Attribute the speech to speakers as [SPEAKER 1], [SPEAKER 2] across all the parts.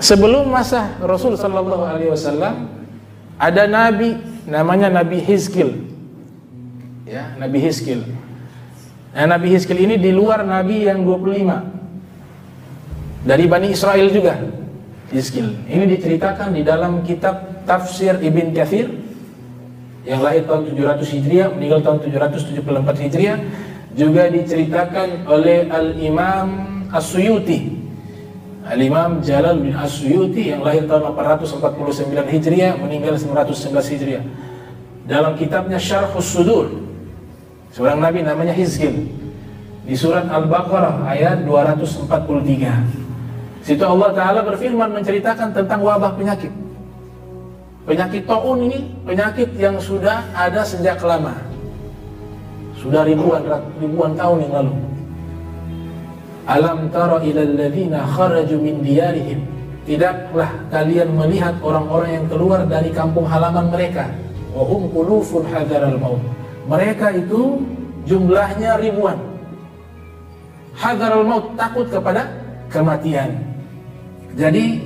[SPEAKER 1] sebelum masa Rasul Sallallahu Alaihi Wasallam ada nabi namanya Nabi Hizkil. Ya, Nabi Hizkil. Nah, Nabi Hizkil ini di luar Nabi yang 25 dari Bani Israel juga. Hizkil. Ini diceritakan di dalam kitab Tafsir Ibn Kathir yang lahir tahun 700 Hijriah, meninggal tahun 774 Hijriah, juga diceritakan oleh Al-Imam As-Suyuti. Al-Imam Jalal bin As-Suyuti yang lahir tahun 849 Hijriah, meninggal 911 Hijriah. Dalam kitabnya Syarhus Sudur, seorang nabi namanya Hizkil. Di surat Al-Baqarah ayat 243. Situ Allah Ta'ala berfirman menceritakan tentang wabah penyakit. Penyakit taun ini penyakit yang sudah ada sejak lama. Sudah ribuan ribuan tahun yang lalu. Alam tara ilal ladzina kharaju min diyarihim. Tidaklah kalian melihat orang-orang yang keluar dari kampung halaman mereka. Wa hum qulufun hadaral maut. Mereka itu jumlahnya ribuan. Hadaral maut takut kepada kematian. Jadi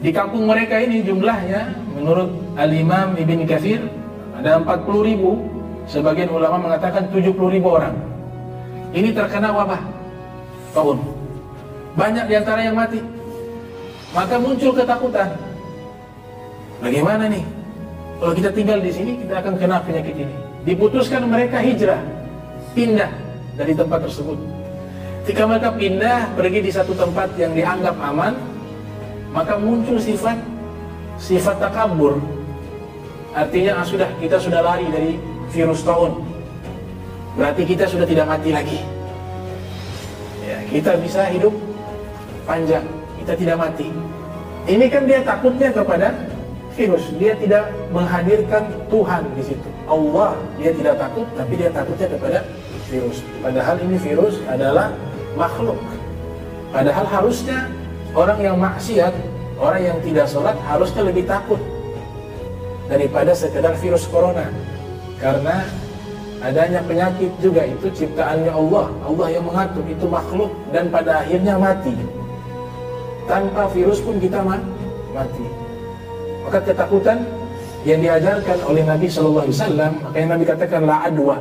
[SPEAKER 1] di kampung mereka ini jumlahnya menurut Al-Imam Ibn Kathir ada 40 ribu Sebagian ulama mengatakan 70 ribu orang Ini terkena wabah tahun Banyak di antara yang mati Maka muncul ketakutan Bagaimana nih Kalau kita tinggal di sini kita akan kena penyakit ini Diputuskan mereka hijrah Pindah dari tempat tersebut Ketika mereka pindah pergi di satu tempat yang dianggap aman, maka muncul sifat sifat takabur. Artinya ah, sudah kita sudah lari dari virus tahun. Berarti kita sudah tidak mati lagi. Kita bisa hidup panjang, kita tidak mati. Ini kan dia takutnya kepada virus. Dia tidak menghadirkan Tuhan di situ. Allah dia tidak takut, tapi dia takutnya kepada virus. Padahal ini virus adalah makhluk. Padahal harusnya orang yang maksiat, orang yang tidak sholat harusnya lebih takut daripada sekedar virus corona. Karena adanya penyakit juga itu ciptaannya Allah. Allah yang mengatur itu makhluk dan pada akhirnya mati. Tanpa virus pun kita mati. Maka ketakutan yang diajarkan oleh Nabi Shallallahu Alaihi Wasallam, makanya Nabi katakan la adwa.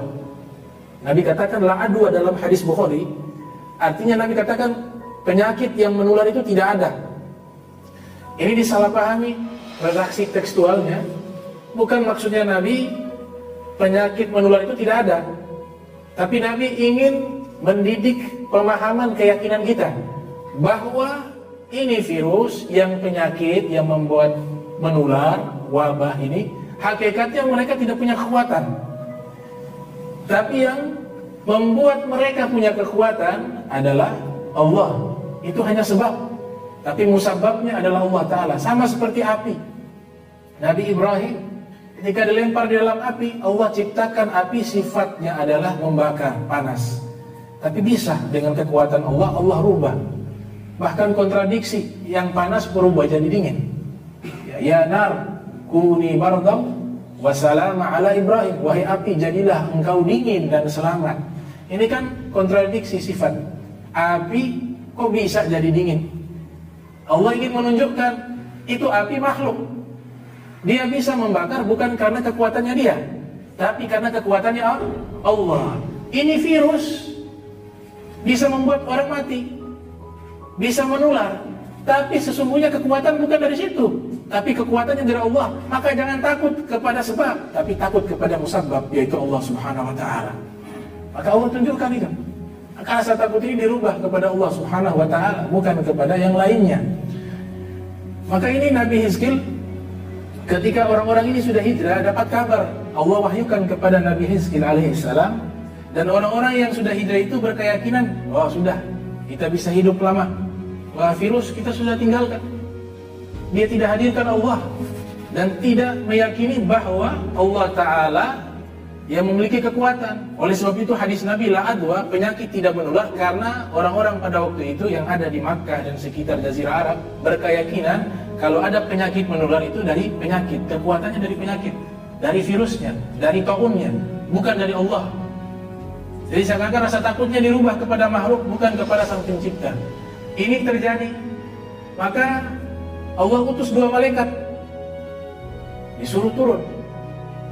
[SPEAKER 1] Nabi katakan la adwa dalam hadis Bukhari Artinya Nabi katakan penyakit yang menular itu tidak ada. Ini disalahpahami redaksi tekstualnya. Bukan maksudnya Nabi penyakit menular itu tidak ada. Tapi Nabi ingin mendidik pemahaman keyakinan kita bahwa ini virus yang penyakit yang membuat menular wabah ini hakikatnya mereka tidak punya kekuatan. Tapi yang membuat mereka punya kekuatan adalah Allah. Itu hanya sebab. Tapi musababnya adalah Allah Ta'ala. Sama seperti api. Nabi Ibrahim ketika dilempar di dalam api, Allah ciptakan api sifatnya adalah membakar, panas. Tapi bisa dengan kekuatan Allah, Allah rubah. Bahkan kontradiksi, yang panas berubah jadi dingin. Ya, ya nar, kuni bardam, wassalama ala Ibrahim. Wahai api, jadilah engkau dingin dan selamat ini kan kontradiksi sifat. Api kok bisa jadi dingin? Allah ingin menunjukkan itu api makhluk. Dia bisa membakar bukan karena kekuatannya dia, tapi karena kekuatannya Allah. Ini virus bisa membuat orang mati, bisa menular, tapi sesungguhnya kekuatan bukan dari situ, tapi kekuatannya dari Allah. Maka jangan takut kepada sebab, tapi takut kepada musabab, yaitu Allah Subhanahu wa taala. Maka Allah tunjukkan itu. Maka rasa takut ini dirubah kepada Allah Subhanahu wa taala, bukan kepada yang lainnya. Maka ini Nabi Hizkil ketika orang-orang ini sudah hijrah dapat kabar Allah wahyukan kepada Nabi Hizkil alaihissalam dan orang-orang yang sudah hijrah itu berkeyakinan, wah oh, sudah kita bisa hidup lama. Wah virus kita sudah tinggalkan. Dia tidak hadirkan Allah dan tidak meyakini bahwa Allah Ta'ala yang memiliki kekuatan. Oleh sebab itu hadis Nabi la adwa penyakit tidak menular karena orang-orang pada waktu itu yang ada di Makkah dan sekitar Jazirah Arab berkeyakinan kalau ada penyakit menular itu dari penyakit, kekuatannya dari penyakit, dari virusnya, dari taunnya, bukan dari Allah. Jadi seakan-akan rasa takutnya dirubah kepada makhluk bukan kepada sang pencipta. Ini terjadi. Maka Allah utus dua malaikat disuruh turun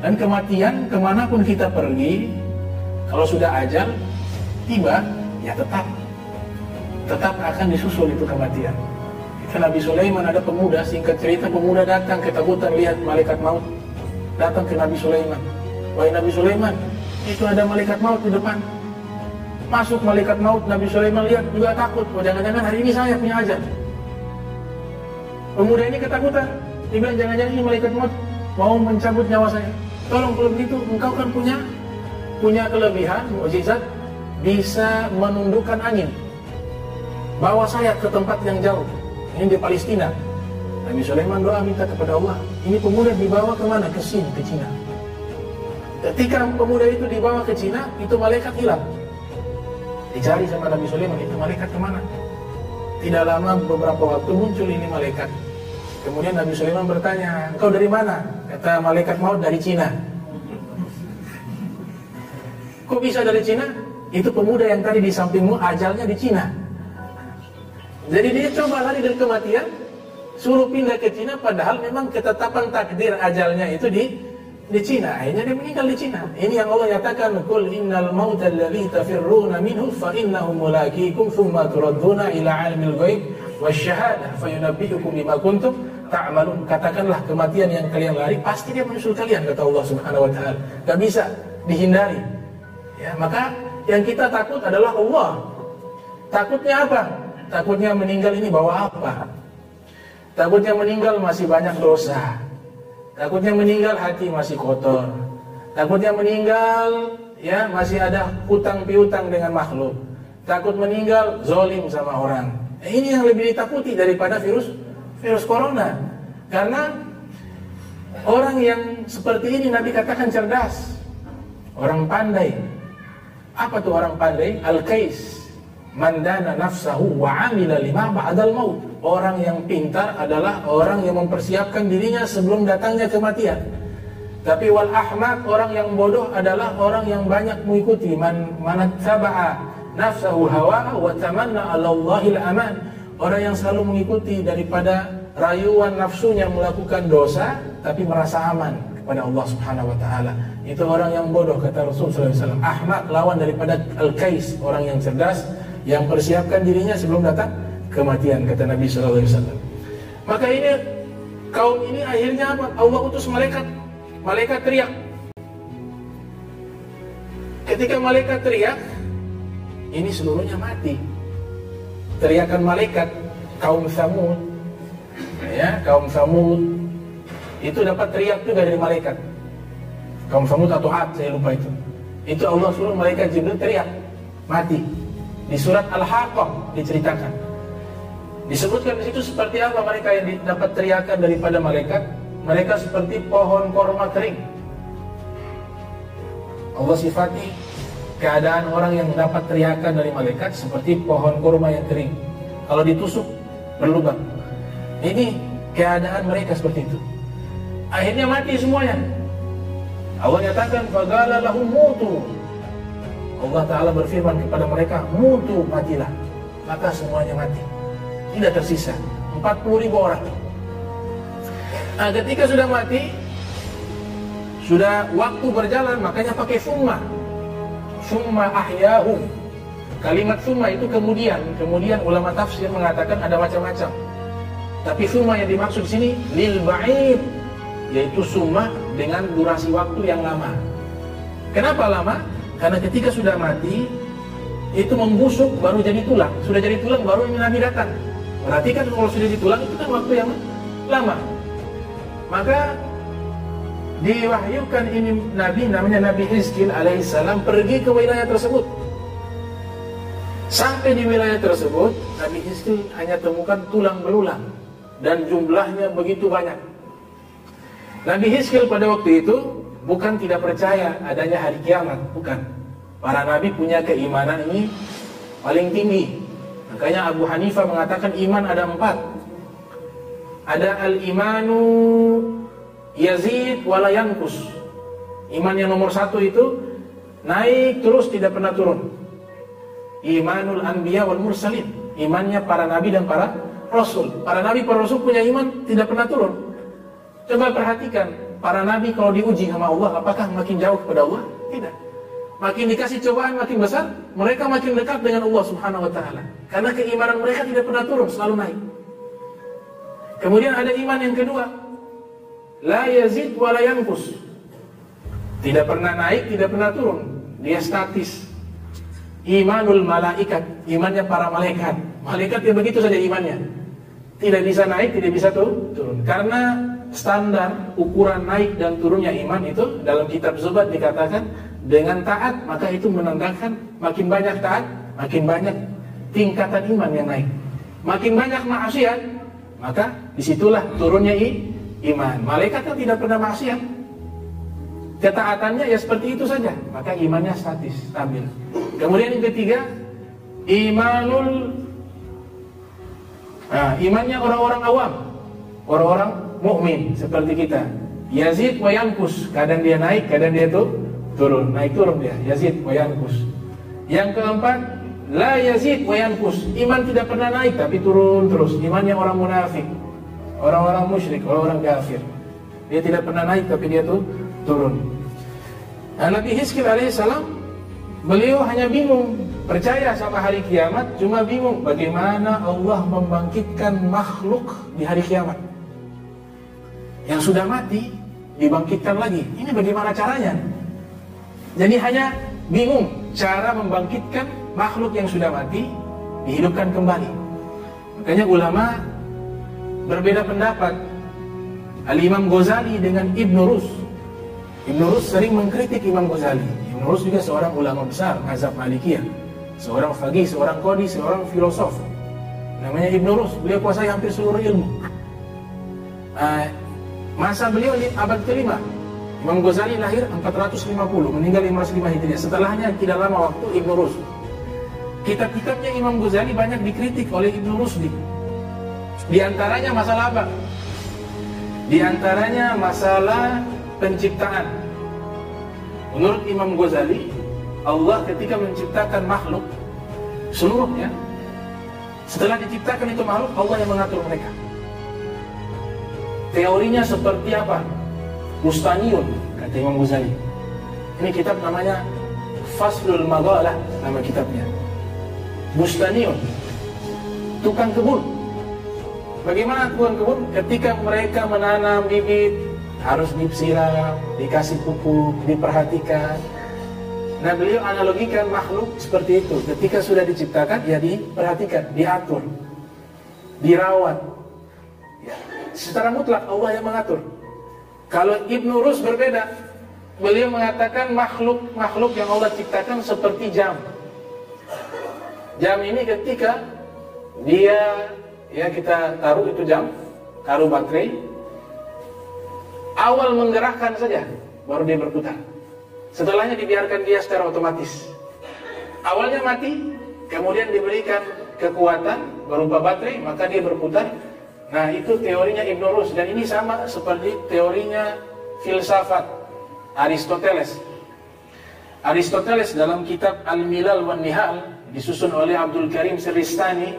[SPEAKER 1] dan kematian ke mana pun kita pergi kalau sudah ajal tiba ya tetap tetap akan disusul itu kematian itu Nabi Sulaiman ada pemuda singkat cerita pemuda datang ketakutan lihat malaikat maut datang ke Nabi Sulaiman wahai Nabi Sulaiman itu ada malaikat maut di depan masuk malaikat maut Nabi Sulaiman lihat juga takut oh jangan-jangan hari ini saya punya ajal Pemuda ini ketakutan. Dia bilang jangan-jangan ini malaikat maut mau mencabut nyawa saya. Tolong kalau begitu engkau kan punya punya kelebihan mukjizat bisa menundukkan angin. Bawa saya ke tempat yang jauh. Ini di Palestina. Nabi Sulaiman doa minta kepada Allah. Ini pemuda dibawa ke mana? Ke sini, ke Cina. Ketika pemuda itu dibawa ke Cina, itu malaikat hilang. Dicari sama Nabi Sulaiman, itu malaikat ke mana? Tidak lama beberapa waktu muncul ini malaikat. Kemudian Nabi Sulaiman bertanya, engkau dari mana? Kata malaikat maut dari Cina. Kok bisa dari Cina? Itu pemuda yang tadi di sampingmu ajalnya di Cina. Jadi dia coba lari dari kematian, suruh pindah ke Cina padahal memang ketetapan takdir ajalnya itu di di Cina. Akhirnya dia meninggal di Cina. Ini yang Allah nyatakan, "Qul innal mauta alladhi tafirruna minhu fa innahu mulaqikum thumma turadduna ila 'alimil ghaib wasyahadah fayunabbi'ukum bima kuntum ta'malun." Katakanlah kematian yang kalian lari pasti dia menyusul kalian kata Allah Subhanahu wa taala. Gak bisa dihindari. Ya, maka yang kita takut adalah Allah. Takutnya apa? Takutnya meninggal ini bawa apa? Takutnya meninggal masih banyak dosa. Takutnya meninggal hati masih kotor. Takutnya meninggal ya masih ada hutang piutang dengan makhluk. Takut meninggal zolim sama orang. Eh, ini yang lebih ditakuti daripada virus virus corona. Karena orang yang seperti ini Nabi katakan cerdas. Orang pandai. Apa tuh orang pandai? Al-Qais. Mandana nafsahu wa amila lima ba'dal maut. Orang yang pintar adalah orang yang mempersiapkan dirinya sebelum datangnya kematian. Tapi wal ahmak orang yang bodoh adalah orang yang banyak mengikuti man manattaba'a nafsahu hawa wa tamanna 'ala Allahil aman. Orang yang selalu mengikuti daripada rayuan nafsunya melakukan dosa tapi merasa aman kepada Allah Subhanahu wa taala. Itu orang yang bodoh kata Rasul sallallahu alaihi. Ahmak lawan daripada al-kais, orang yang cerdas yang persiapkan dirinya sebelum datang kematian kata Nabi Shallallahu Alaihi Wasallam. Maka ini kaum ini akhirnya apa? Allah utus malaikat. Malaikat teriak. Ketika malaikat teriak, ini seluruhnya mati. Teriakan malaikat kaum Samud, ya kaum Samud itu dapat teriak juga dari malaikat. Kaum Samud atau Ad, saya lupa itu. Itu Allah suruh malaikat Jibril teriak, mati. Di surat Al-Haqqah diceritakan. Disebutkan di situ seperti apa mereka yang dapat teriakan daripada malaikat? Mereka seperti pohon korma kering. Allah sifati keadaan orang yang dapat teriakan dari malaikat seperti pohon korma yang kering. Kalau ditusuk berlubang. Ini keadaan mereka seperti itu. Akhirnya mati semuanya. Allah nyatakan fagala lahum mutu. Allah Ta'ala berfirman kepada mereka, mutu matilah. Maka semuanya mati. Tidak tersisa. 40 ribu orang. Nah ketika sudah mati sudah waktu berjalan makanya pakai summa. Summa ahyahum kalimat summa itu kemudian. Kemudian ulama tafsir mengatakan ada macam-macam. Tapi summa yang dimaksud sini lil ba'id. Yaitu summa dengan durasi waktu yang lama. Kenapa lama? Karena ketika sudah mati itu membusuk baru jadi tulang sudah jadi tulang baru Nabi datang Berarti kan kalau sudah ditulang itu kan waktu yang lama. Maka diwahyukan ini Nabi namanya Nabi Hizkil alaihissalam pergi ke wilayah tersebut. Sampai di wilayah tersebut, Nabi Hizkil hanya temukan tulang belulang dan jumlahnya begitu banyak. Nabi Hizkil pada waktu itu bukan tidak percaya adanya hari kiamat, bukan. Para nabi punya keimanan ini paling tinggi, Makanya Abu Hanifah mengatakan iman ada empat. Ada al-imanu yazid walayankus. Iman yang nomor satu itu naik terus tidak pernah turun. Imanul anbiya wal mursalin. Imannya para nabi dan para rasul. Para nabi, para rasul punya iman tidak pernah turun. Coba perhatikan, para nabi kalau diuji sama Allah, apakah makin jauh kepada Allah? Tidak. Makin dikasih cobaan makin besar, mereka makin dekat dengan Allah Subhanahu wa taala. Karena keimanan mereka tidak pernah turun, selalu naik. Kemudian ada iman yang kedua. La yazid wa la. Tidak pernah naik, tidak pernah turun. Dia statis. Imanul malaikat, imannya para malaikat. Malaikat yang begitu saja imannya. Tidak bisa naik, tidak bisa turun. Karena standar ukuran naik dan turunnya iman itu dalam kitab Zubat dikatakan dengan taat maka itu menandakan makin banyak taat, makin banyak tingkatan iman yang naik. Makin banyak maksiat, maka di situlah turunnya iman. Malaikat kan tidak pernah maksiat, Ketaatannya ya seperti itu saja, maka imannya statis, stabil. Kemudian yang ketiga, imanul nah, imannya orang-orang awam, orang-orang mukmin seperti kita. Yazid wa yankus, kadang dia naik, kadang dia tuh turun, naik turun dia. Yazid wa yankus. Yang keempat, la yazid wa yankus. Iman tidak pernah naik tapi turun terus. Imannya orang munafik, orang-orang musyrik, orang-orang kafir. Dia tidak pernah naik tapi dia tuh turun. Nah, Nabi Hizkil alaihissalam beliau hanya bingung percaya sama hari kiamat, cuma bingung bagaimana Allah membangkitkan makhluk di hari kiamat. Yang sudah mati dibangkitkan lagi. Ini bagaimana caranya? Jadi hanya bingung cara membangkitkan makhluk yang sudah mati dihidupkan kembali. Makanya ulama berbeda pendapat. Al-Imam Ghazali dengan Ibn Rus Ibn Rus sering mengkritik Imam Ghazali. Ibn Rus juga seorang ulama besar, mazhab Malikiyah. Seorang fagih, seorang kodi, seorang filosof. Namanya Ibn Rus, beliau kuasai hampir seluruh ilmu. Uh, masa beliau di abad kelima. Imam Ghazali lahir 450, meninggal 505 Hijriah. Setelahnya tidak lama waktu Ibn Rus. Kitab-kitabnya Imam Ghazali banyak dikritik oleh Ibn Rusdi. Di antaranya masalah apa? Di antaranya masalah penciptaan. Menurut Imam Ghazali, Allah ketika menciptakan makhluk seluruhnya, setelah diciptakan itu makhluk, Allah yang mengatur mereka. Teorinya seperti apa? Mustaniun, kata Imam Ghazali. Ini kitab namanya Faslul Maghalah, nama kitabnya. Mustaniun, tukang kebun. Bagaimana tukang kebun? Ketika mereka menanam bibit, harus disiram, dikasih pupuk, diperhatikan. Nah beliau analogikan makhluk seperti itu. Ketika sudah diciptakan, ya diperhatikan, diatur, dirawat. Secara mutlak Allah yang mengatur. Kalau Ibnu Rus berbeda, beliau mengatakan makhluk-makhluk yang Allah ciptakan seperti jam. Jam ini ketika dia ya kita taruh itu jam, taruh baterai, awal menggerakkan saja baru dia berputar setelahnya dibiarkan dia secara otomatis awalnya mati kemudian diberikan kekuatan berupa baterai maka dia berputar nah itu teorinya Ibn Rus dan ini sama seperti teorinya filsafat Aristoteles Aristoteles dalam kitab Al-Milal wan Nihal disusun oleh Abdul Karim Siristani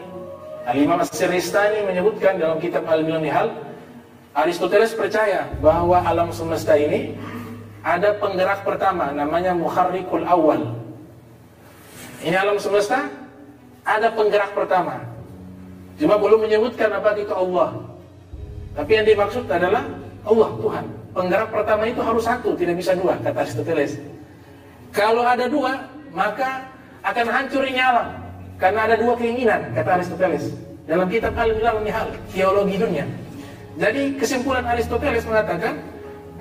[SPEAKER 1] Al-Imam Siristani menyebutkan dalam kitab Al-Milal Nihal Aristoteles percaya bahwa alam semesta ini ada penggerak pertama namanya muharrikul awal. Ini alam semesta ada penggerak pertama. Cuma belum menyebutkan apa itu Allah. Tapi yang dimaksud adalah Allah Tuhan. Penggerak pertama itu harus satu, tidak bisa dua, kata Aristoteles. Kalau ada dua, maka akan hancur ini alam. Karena ada dua keinginan, kata Aristoteles. Dalam kitab Al-Milal Nihal, teologi dunia. Jadi kesimpulan Aristoteles mengatakan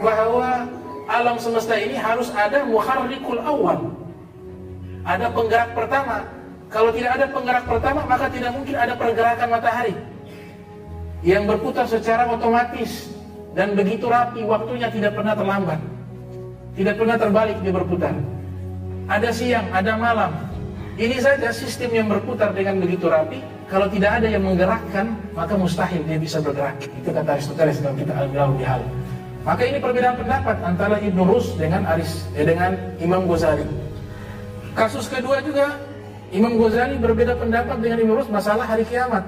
[SPEAKER 1] bahwa alam semesta ini harus ada muharrikul awal. Ada penggerak pertama. Kalau tidak ada penggerak pertama, maka tidak mungkin ada pergerakan matahari yang berputar secara otomatis dan begitu rapi waktunya tidak pernah terlambat. Tidak pernah terbalik dia berputar. Ada siang, ada malam. Ini saja sistem yang berputar dengan begitu rapi kalau tidak ada yang menggerakkan, maka mustahil dia bisa bergerak. Itu kata Aristoteles dalam kitab Al-Milahu Bihal. Maka ini perbedaan pendapat antara Ibnu Rus dengan Aris eh, dengan Imam Ghazali. Kasus kedua juga Imam Ghazali berbeda pendapat dengan Ibnu Rus masalah hari kiamat.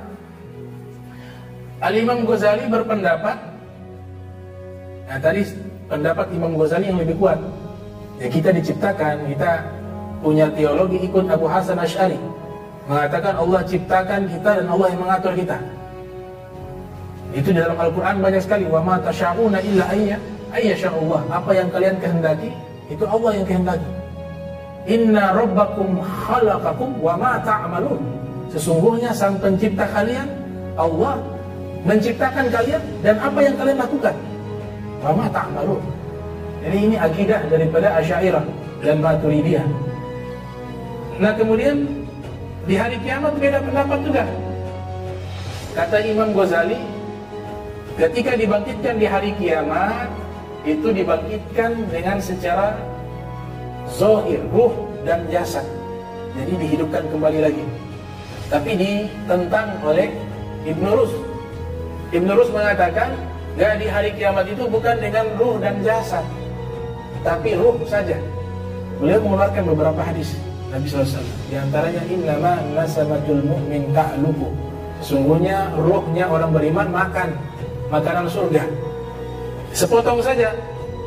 [SPEAKER 1] Al-Imam Ghazali berpendapat Nah tadi pendapat Imam Ghazali yang lebih kuat. Ya kita diciptakan, kita punya teologi ikut Abu Hasan Ash'ari Mengatakan Allah ciptakan kita dan Allah yang mengatur kita. Itu dalam Al-Quran banyak sekali. Wa ma tasha'una illa ayya Allah Apa yang kalian kehendaki Itu Allah yang kehendaki Inna rabbakum khalaqakum wa ma ta'malun Sesungguhnya sang pencipta kalian Allah menciptakan kalian dan apa yang kalian lakukan. Wama ta'malun. Jadi ini akidah daripada Asy'ariyah dan Maturidiyah. Nah, kemudian di hari kiamat beda pendapat juga. Kata Imam Ghazali, ketika dibangkitkan di hari kiamat, itu dibangkitkan dengan secara zohir, ruh dan jasad. Jadi dihidupkan kembali lagi. Tapi ditentang oleh Ibn Rus. Ibn Rus mengatakan Gak di hari kiamat itu bukan dengan ruh dan jasad Tapi ruh saja. Beliau mengeluarkan beberapa hadis Nabi SAW Di antaranya Innama nasamatul mu'min ta'luhu Sungguhnya ruhnya orang beriman makan Makanan surga. Sepotong saja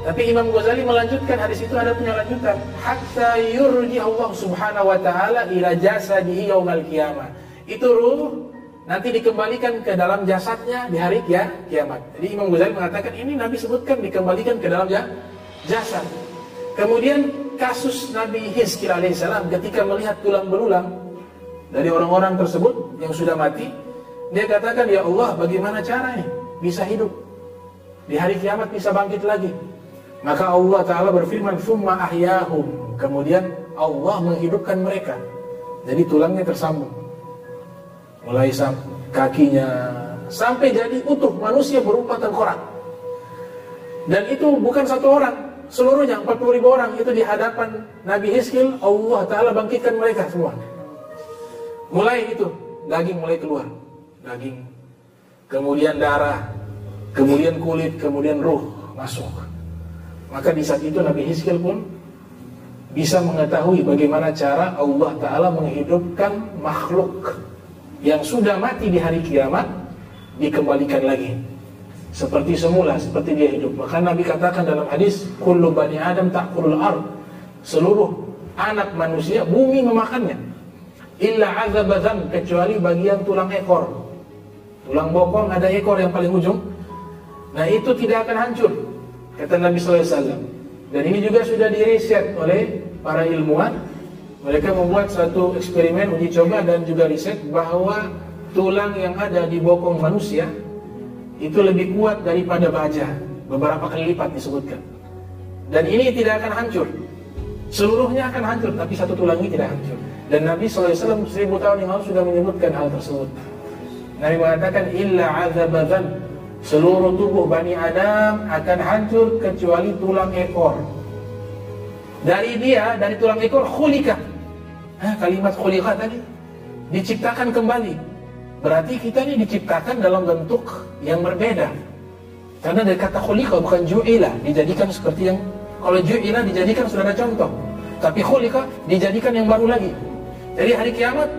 [SPEAKER 1] Tapi Imam Ghazali melanjutkan hadis itu ada punya lanjutan Hatta yurji Allah subhanahu wa ta'ala ila jasadihi yaumal qiyamah Itu ruh nanti dikembalikan ke dalam jasadnya di hari kia, kiamat. Jadi Imam Ghazali mengatakan ini Nabi sebutkan dikembalikan ke dalam jasad. Kemudian kasus Nabi Hizkil alaihissalam ketika melihat tulang belulang dari orang-orang tersebut yang sudah mati, dia katakan ya Allah bagaimana caranya bisa hidup di hari kiamat bisa bangkit lagi. Maka Allah Ta'ala berfirman, Thumma ahyahum. Kemudian Allah menghidupkan mereka. Jadi tulangnya tersambung mulai kakinya sampai jadi utuh manusia berupa tengkorak. Dan itu bukan satu orang, seluruhnya 40 ribu orang itu di hadapan Nabi Hizkil, Allah Ta'ala bangkitkan mereka semua. Mulai itu, daging mulai keluar. Daging, kemudian darah, kemudian kulit, kemudian ruh masuk. Maka di saat itu Nabi Hizkil pun bisa mengetahui bagaimana cara Allah Ta'ala menghidupkan makhluk yang sudah mati di hari kiamat dikembalikan lagi. Seperti semula seperti dia hidup. Maka Nabi katakan dalam hadis kullu bani adam ta'kulul ard. Seluruh anak manusia bumi memakannya. Illa azabazan kecuali bagian tulang ekor. Tulang bokong ada ekor yang paling ujung. Nah itu tidak akan hancur kata Nabi SAW dan ini juga sudah diriset oleh para ilmuwan mereka membuat satu eksperimen uji coba dan juga riset bahwa tulang yang ada di bokong manusia itu lebih kuat daripada baja, beberapa kali lipat disebutkan. Dan ini tidak akan hancur. Seluruhnya akan hancur, tapi satu tulang ini tidak hancur. Dan Nabi SAW seribu tahun yang lalu sudah menyebutkan hal tersebut. Nabi mengatakan, Illa azabadhan, seluruh tubuh Bani Adam akan hancur kecuali tulang ekor. Dari dia, dari tulang ekor khulika. Hah, kalimat khulika tadi diciptakan kembali. Berarti kita ini diciptakan dalam bentuk yang berbeda. Karena dari kata khulika bukan ju'ila, dijadikan seperti yang kalau ju'ila dijadikan sudah ada contoh. Tapi khulika dijadikan yang baru lagi. Jadi hari kiamat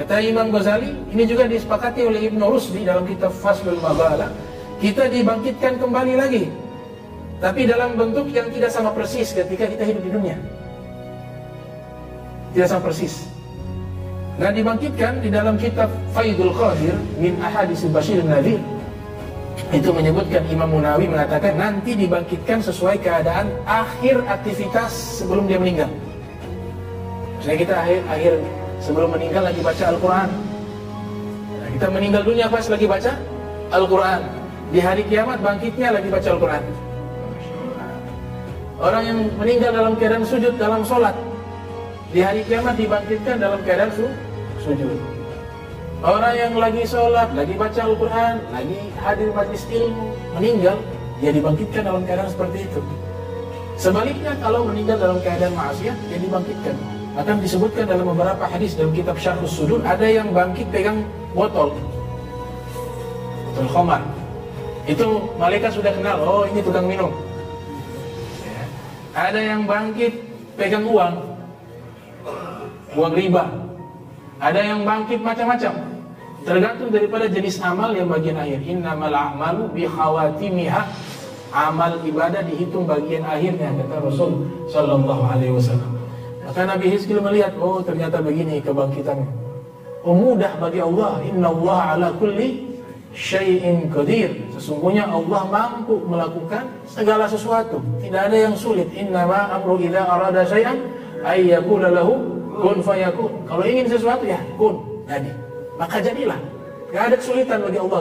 [SPEAKER 1] kata Imam Ghazali ini juga disepakati oleh Ibnu Rusdi dalam kitab Faslul Mabala. Kita dibangkitkan kembali lagi tapi dalam bentuk yang tidak sama persis ketika kita hidup di dunia. Tidak sama persis. Nah dibangkitkan di dalam kitab Faidul Qadir min Ahadis Bashir Nadir itu menyebutkan Imam Munawi mengatakan nanti dibangkitkan sesuai keadaan akhir aktivitas sebelum dia meninggal. Misalnya kita akhir, akhir sebelum meninggal lagi baca Al-Quran. Kita meninggal dunia pas lagi baca Al-Quran. Di hari kiamat bangkitnya lagi baca Al-Quran. Orang yang meninggal dalam keadaan sujud dalam sholat di hari kiamat dibangkitkan dalam keadaan su sujud. Orang yang lagi sholat, lagi baca Al-Quran, lagi hadir majlis ilmu, meninggal, dia dibangkitkan dalam keadaan seperti itu. Sebaliknya kalau meninggal dalam keadaan maksiat, dia dibangkitkan. Akan disebutkan dalam beberapa hadis dalam kitab Syarhus Sudur, ada yang bangkit pegang botol. Botol khamar. Itu malaikat sudah kenal, oh ini tukang minum. Ada yang bangkit pegang uang, uang riba. Ada yang bangkit macam-macam. Tergantung daripada jenis amal yang bagian akhir. Innamal a'malu bi khawatimiha. Amal ibadah dihitung bagian akhirnya kata Rasul sallallahu alaihi wasallam. Maka Nabi Hizkil melihat, oh ternyata begini kebangkitannya. Oh mudah bagi Allah. Inna Allah ala kulli syai'in qadir. Sesungguhnya Allah mampu melakukan segala sesuatu. Tidak ada yang sulit. Inna ma amru idza arada syai'an ay lahu kun fayakun. Kalau ingin sesuatu ya kun, jadi. Maka jadilah. Tidak ada kesulitan bagi Allah